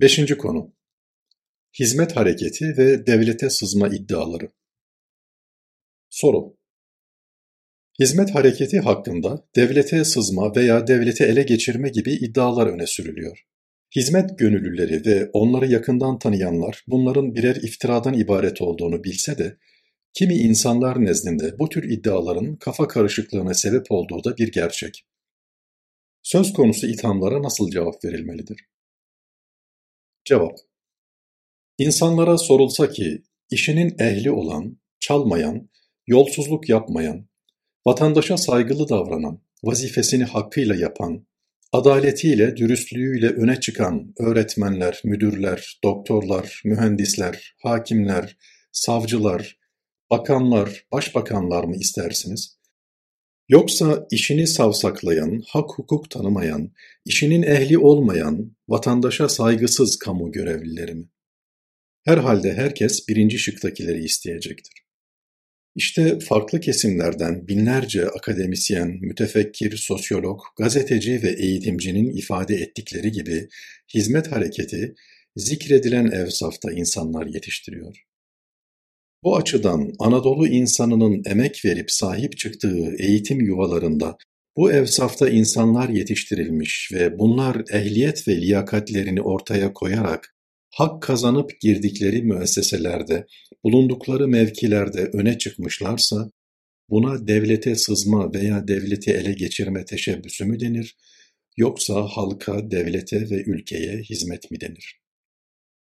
Beşinci konu: Hizmet hareketi ve devlete sızma iddiaları. Soru: Hizmet hareketi hakkında devlete sızma veya devleti ele geçirme gibi iddialar öne sürülüyor. Hizmet gönüllüleri ve onları yakından tanıyanlar bunların birer iftiradan ibaret olduğunu bilse de kimi insanlar nezdinde bu tür iddiaların kafa karışıklığına sebep olduğu da bir gerçek. Söz konusu ithamlara nasıl cevap verilmelidir? Cevap İnsanlara sorulsa ki işinin ehli olan, çalmayan, yolsuzluk yapmayan, vatandaşa saygılı davranan, vazifesini hakkıyla yapan, adaletiyle, dürüstlüğüyle öne çıkan öğretmenler, müdürler, doktorlar, mühendisler, hakimler, savcılar, bakanlar, başbakanlar mı istersiniz? Yoksa işini savsaklayan, hak hukuk tanımayan, işinin ehli olmayan, vatandaşa saygısız kamu görevlileri mi? Herhalde herkes birinci şıktakileri isteyecektir. İşte farklı kesimlerden binlerce akademisyen, mütefekkir, sosyolog, gazeteci ve eğitimcinin ifade ettikleri gibi hizmet hareketi zikredilen evsafta insanlar yetiştiriyor. Bu açıdan Anadolu insanının emek verip sahip çıktığı eğitim yuvalarında bu evsafta insanlar yetiştirilmiş ve bunlar ehliyet ve liyakatlerini ortaya koyarak hak kazanıp girdikleri müesseselerde, bulundukları mevkilerde öne çıkmışlarsa, buna devlete sızma veya devleti ele geçirme teşebbüsü mü denir, yoksa halka, devlete ve ülkeye hizmet mi denir?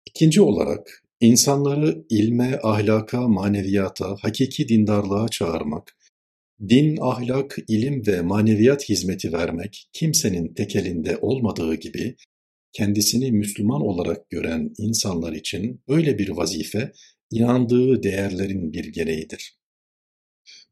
İkinci olarak, insanları ilme, ahlaka, maneviyata, hakiki dindarlığa çağırmak, din, ahlak, ilim ve maneviyat hizmeti vermek kimsenin tekelinde olmadığı gibi, kendisini Müslüman olarak gören insanlar için böyle bir vazife inandığı değerlerin bir gereğidir.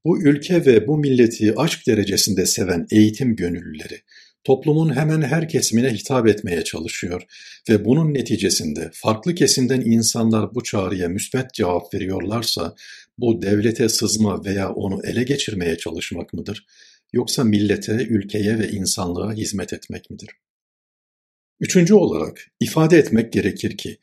Bu ülke ve bu milleti aşk derecesinde seven eğitim gönüllüleri, toplumun hemen her kesimine hitap etmeye çalışıyor ve bunun neticesinde farklı kesimden insanlar bu çağrıya müsbet cevap veriyorlarsa, bu devlete sızma veya onu ele geçirmeye çalışmak mıdır? Yoksa millete, ülkeye ve insanlığa hizmet etmek midir? Üçüncü olarak ifade etmek gerekir ki,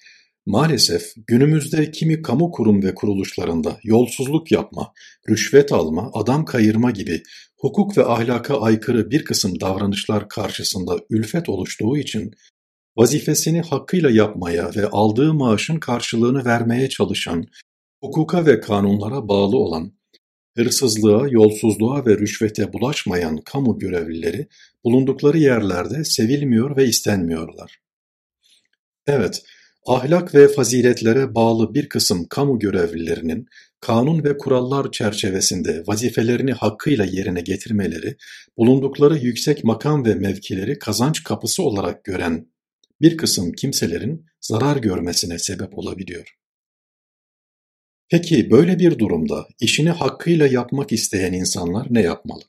maalesef günümüzde kimi kamu kurum ve kuruluşlarında yolsuzluk yapma, rüşvet alma, adam kayırma gibi hukuk ve ahlaka aykırı bir kısım davranışlar karşısında ülfet oluştuğu için vazifesini hakkıyla yapmaya ve aldığı maaşın karşılığını vermeye çalışan, hukuka ve kanunlara bağlı olan Hırsızlığa, yolsuzluğa ve rüşvete bulaşmayan kamu görevlileri bulundukları yerlerde sevilmiyor ve istenmiyorlar. Evet, ahlak ve faziletlere bağlı bir kısım kamu görevlilerinin kanun ve kurallar çerçevesinde vazifelerini hakkıyla yerine getirmeleri, bulundukları yüksek makam ve mevkileri kazanç kapısı olarak gören bir kısım kimselerin zarar görmesine sebep olabiliyor. Peki böyle bir durumda işini hakkıyla yapmak isteyen insanlar ne yapmalı?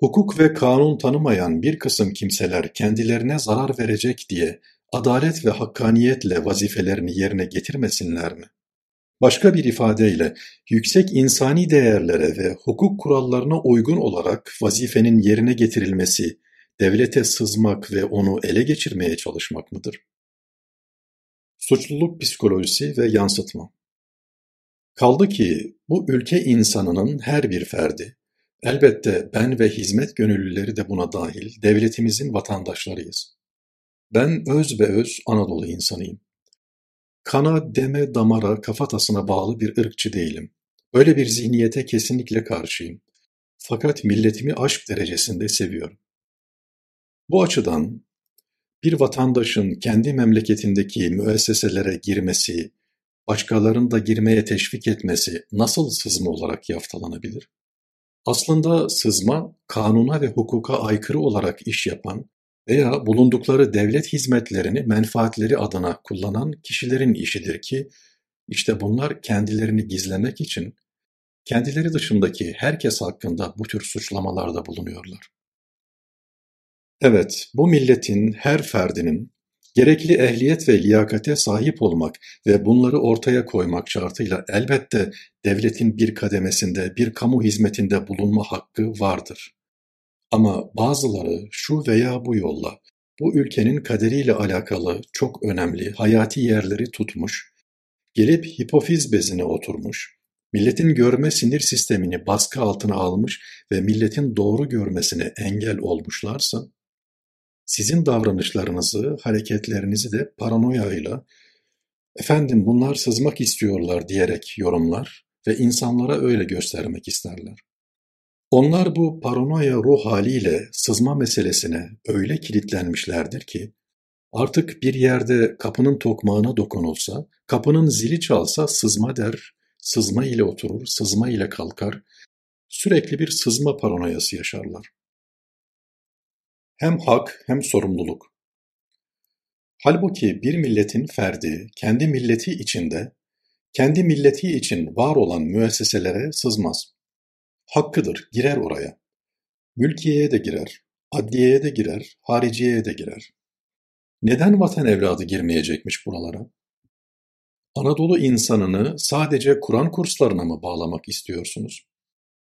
Hukuk ve kanun tanımayan bir kısım kimseler kendilerine zarar verecek diye adalet ve hakkaniyetle vazifelerini yerine getirmesinler mi? Başka bir ifadeyle yüksek insani değerlere ve hukuk kurallarına uygun olarak vazifenin yerine getirilmesi, devlete sızmak ve onu ele geçirmeye çalışmak mıdır? Suçluluk psikolojisi ve yansıtma Kaldı ki bu ülke insanının her bir ferdi, elbette ben ve hizmet gönüllüleri de buna dahil devletimizin vatandaşlarıyız. Ben öz ve öz Anadolu insanıyım. Kana, deme, damara, kafatasına bağlı bir ırkçı değilim. Böyle bir zihniyete kesinlikle karşıyım. Fakat milletimi aşk derecesinde seviyorum. Bu açıdan bir vatandaşın kendi memleketindeki müesseselere girmesi, başkalarını da girmeye teşvik etmesi nasıl sızma olarak yaftalanabilir? Aslında sızma, kanuna ve hukuka aykırı olarak iş yapan veya bulundukları devlet hizmetlerini menfaatleri adına kullanan kişilerin işidir ki, işte bunlar kendilerini gizlemek için kendileri dışındaki herkes hakkında bu tür suçlamalarda bulunuyorlar. Evet, bu milletin her ferdinin gerekli ehliyet ve liyakate sahip olmak ve bunları ortaya koymak şartıyla elbette devletin bir kademesinde, bir kamu hizmetinde bulunma hakkı vardır. Ama bazıları şu veya bu yolla bu ülkenin kaderiyle alakalı çok önemli hayati yerleri tutmuş, gelip hipofiz bezine oturmuş, milletin görme sinir sistemini baskı altına almış ve milletin doğru görmesine engel olmuşlarsa, sizin davranışlarınızı, hareketlerinizi de paranoyayla, efendim bunlar sızmak istiyorlar diyerek yorumlar ve insanlara öyle göstermek isterler. Onlar bu paranoya ruh haliyle sızma meselesine öyle kilitlenmişlerdir ki, artık bir yerde kapının tokmağına dokunulsa, kapının zili çalsa sızma der, sızma ile oturur, sızma ile kalkar, sürekli bir sızma paranoyası yaşarlar. Hem hak hem sorumluluk. Halbuki bir milletin ferdi kendi milleti içinde, kendi milleti için var olan müesseselere sızmaz. Hakkıdır, girer oraya. Mülkiyeye de girer, adliyeye de girer, hariciyeye de girer. Neden vatan evladı girmeyecekmiş buralara? Anadolu insanını sadece Kur'an kurslarına mı bağlamak istiyorsunuz?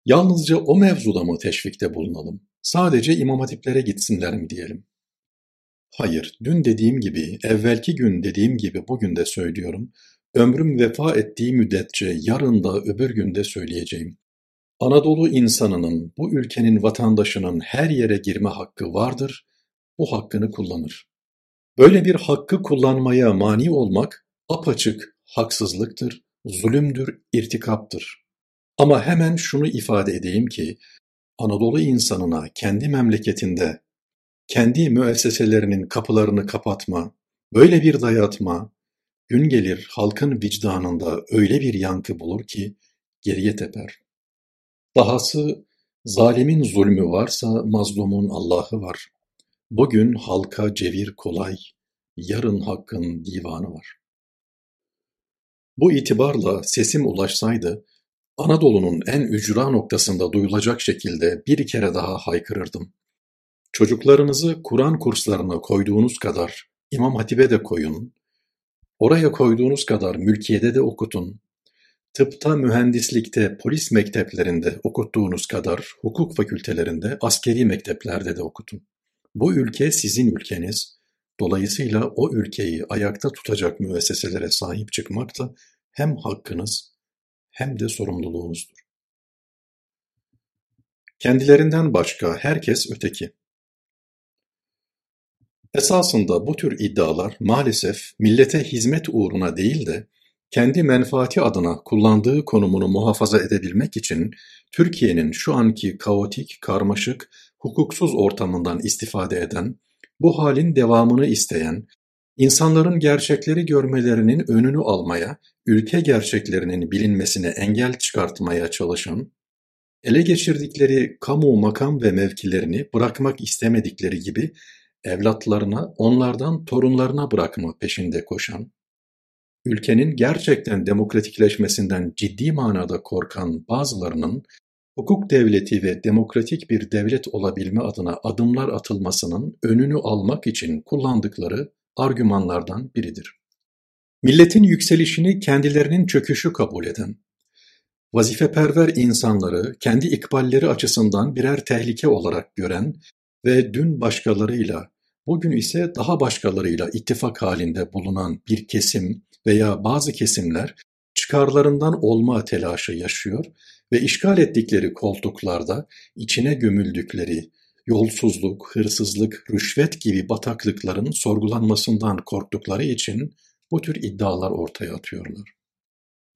Yalnızca o mevzuda mı teşvikte bulunalım? Sadece imam hatiplere gitsinler mi diyelim? Hayır, dün dediğim gibi, evvelki gün dediğim gibi bugün de söylüyorum. Ömrüm vefa ettiği müddetçe yarın da öbür günde söyleyeceğim. Anadolu insanının, bu ülkenin vatandaşının her yere girme hakkı vardır, bu hakkını kullanır. Böyle bir hakkı kullanmaya mani olmak apaçık haksızlıktır, zulümdür, irtikaptır. Ama hemen şunu ifade edeyim ki, Anadolu insanına kendi memleketinde, kendi müesseselerinin kapılarını kapatma, böyle bir dayatma, gün gelir halkın vicdanında öyle bir yankı bulur ki geriye teper. Dahası zalimin zulmü varsa mazlumun Allah'ı var. Bugün halka cevir kolay, yarın hakkın divanı var. Bu itibarla sesim ulaşsaydı, Anadolu'nun en ücra noktasında duyulacak şekilde bir kere daha haykırırdım. Çocuklarınızı Kur'an kurslarına koyduğunuz kadar İmam Hatip'e de koyun, oraya koyduğunuz kadar mülkiyede de okutun, tıpta, mühendislikte, polis mekteplerinde okuttuğunuz kadar hukuk fakültelerinde, askeri mekteplerde de okutun. Bu ülke sizin ülkeniz, dolayısıyla o ülkeyi ayakta tutacak müesseselere sahip çıkmak da hem hakkınız hem de sorumluluğunuzdur. Kendilerinden başka herkes öteki. Esasında bu tür iddialar maalesef millete hizmet uğruna değil de kendi menfaati adına kullandığı konumunu muhafaza edebilmek için Türkiye'nin şu anki kaotik, karmaşık, hukuksuz ortamından istifade eden, bu halin devamını isteyen, insanların gerçekleri görmelerinin önünü almaya, ülke gerçeklerinin bilinmesine engel çıkartmaya çalışan, ele geçirdikleri kamu makam ve mevkilerini bırakmak istemedikleri gibi evlatlarına, onlardan torunlarına bırakma peşinde koşan, ülkenin gerçekten demokratikleşmesinden ciddi manada korkan bazılarının hukuk devleti ve demokratik bir devlet olabilme adına adımlar atılmasının önünü almak için kullandıkları argümanlardan biridir. Milletin yükselişini kendilerinin çöküşü kabul eden, vazifeperver insanları kendi ikballeri açısından birer tehlike olarak gören ve dün başkalarıyla, bugün ise daha başkalarıyla ittifak halinde bulunan bir kesim veya bazı kesimler çıkarlarından olma telaşı yaşıyor ve işgal ettikleri koltuklarda içine gömüldükleri yolsuzluk, hırsızlık, rüşvet gibi bataklıkların sorgulanmasından korktukları için bu tür iddialar ortaya atıyorlar.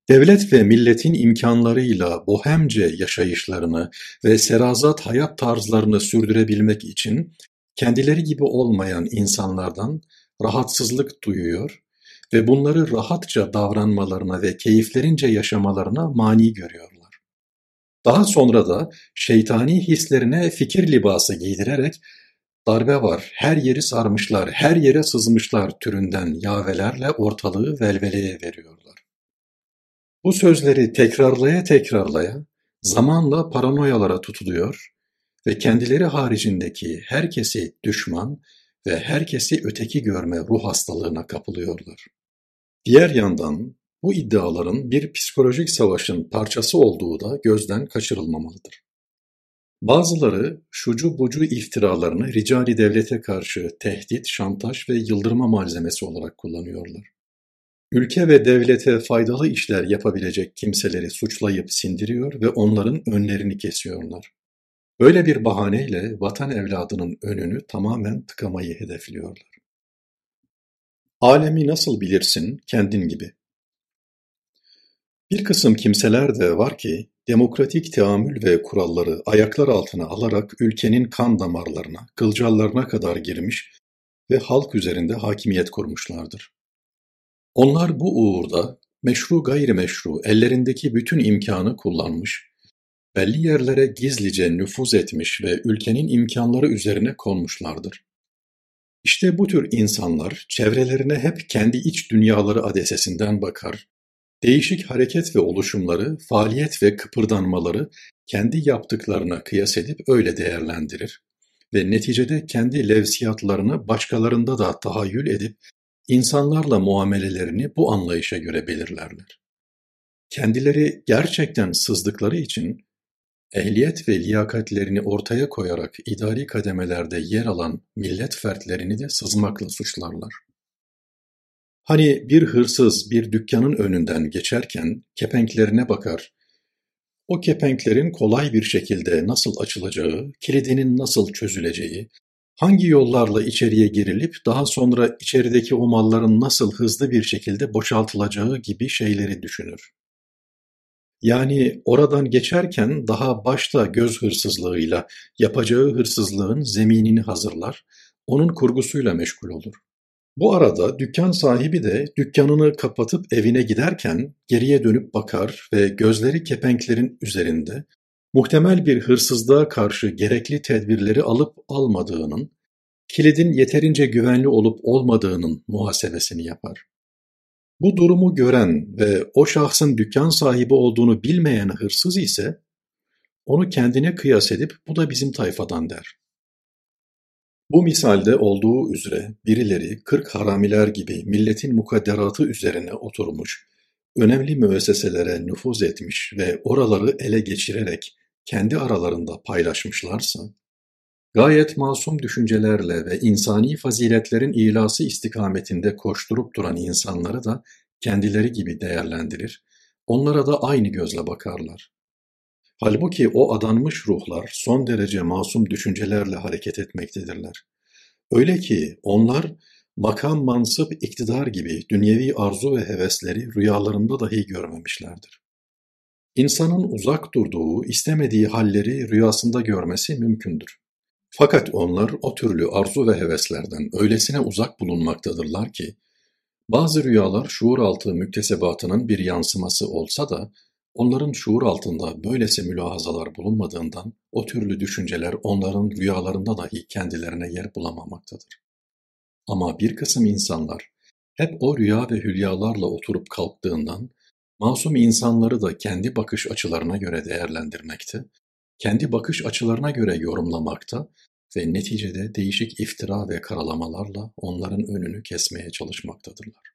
Devlet ve milletin imkanlarıyla bohemce yaşayışlarını ve serazat hayat tarzlarını sürdürebilmek için kendileri gibi olmayan insanlardan rahatsızlık duyuyor ve bunları rahatça davranmalarına ve keyiflerince yaşamalarına mani görüyorlar. Daha sonra da şeytani hislerine fikir libası giydirerek darbe var, her yeri sarmışlar, her yere sızmışlar türünden yavelerle ortalığı velveleye veriyorlar. Bu sözleri tekrarlaya tekrarlaya zamanla paranoyalara tutuluyor ve kendileri haricindeki herkesi düşman ve herkesi öteki görme ruh hastalığına kapılıyorlar. Diğer yandan bu iddiaların bir psikolojik savaşın parçası olduğu da gözden kaçırılmamalıdır. Bazıları şucu bucu iftiralarını ricali devlete karşı tehdit, şantaj ve yıldırma malzemesi olarak kullanıyorlar. Ülke ve devlete faydalı işler yapabilecek kimseleri suçlayıp sindiriyor ve onların önlerini kesiyorlar. Böyle bir bahaneyle vatan evladının önünü tamamen tıkamayı hedefliyorlar. Alemi nasıl bilirsin kendin gibi. Bir kısım kimseler de var ki demokratik teamül ve kuralları ayaklar altına alarak ülkenin kan damarlarına, kılcallarına kadar girmiş ve halk üzerinde hakimiyet kurmuşlardır. Onlar bu uğurda meşru gayrimeşru ellerindeki bütün imkanı kullanmış, belli yerlere gizlice nüfuz etmiş ve ülkenin imkanları üzerine konmuşlardır. İşte bu tür insanlar çevrelerine hep kendi iç dünyaları adesesinden bakar, değişik hareket ve oluşumları, faaliyet ve kıpırdanmaları kendi yaptıklarına kıyas edip öyle değerlendirir ve neticede kendi levsiyatlarını başkalarında da tahayyül edip insanlarla muamelelerini bu anlayışa göre belirlerler. Kendileri gerçekten sızdıkları için ehliyet ve liyakatlerini ortaya koyarak idari kademelerde yer alan millet fertlerini de sızmakla suçlarlar. Hani bir hırsız bir dükkanın önünden geçerken kepenklerine bakar, o kepenklerin kolay bir şekilde nasıl açılacağı, kilidinin nasıl çözüleceği, hangi yollarla içeriye girilip daha sonra içerideki o malların nasıl hızlı bir şekilde boşaltılacağı gibi şeyleri düşünür. Yani oradan geçerken daha başta göz hırsızlığıyla yapacağı hırsızlığın zeminini hazırlar, onun kurgusuyla meşgul olur. Bu arada dükkan sahibi de dükkanını kapatıp evine giderken geriye dönüp bakar ve gözleri kepenklerin üzerinde muhtemel bir hırsızlığa karşı gerekli tedbirleri alıp almadığının, kilidin yeterince güvenli olup olmadığının muhasebesini yapar. Bu durumu gören ve o şahsın dükkan sahibi olduğunu bilmeyen hırsız ise onu kendine kıyas edip bu da bizim tayfadan der. Bu misalde olduğu üzere birileri kırk haramiler gibi milletin mukadderatı üzerine oturmuş, önemli müesseselere nüfuz etmiş ve oraları ele geçirerek kendi aralarında paylaşmışlarsa, gayet masum düşüncelerle ve insani faziletlerin ilası istikametinde koşturup duran insanları da kendileri gibi değerlendirir, onlara da aynı gözle bakarlar. Halbuki o adanmış ruhlar son derece masum düşüncelerle hareket etmektedirler. Öyle ki onlar makam, mansıp, iktidar gibi dünyevi arzu ve hevesleri rüyalarında dahi görmemişlerdir. İnsanın uzak durduğu, istemediği halleri rüyasında görmesi mümkündür. Fakat onlar o türlü arzu ve heveslerden öylesine uzak bulunmaktadırlar ki, bazı rüyalar şuur altı müktesebatının bir yansıması olsa da, onların şuur altında böylesi mülahazalar bulunmadığından o türlü düşünceler onların rüyalarında dahi kendilerine yer bulamamaktadır. Ama bir kısım insanlar hep o rüya ve hülyalarla oturup kalktığından masum insanları da kendi bakış açılarına göre değerlendirmekte, kendi bakış açılarına göre yorumlamakta ve neticede değişik iftira ve karalamalarla onların önünü kesmeye çalışmaktadırlar.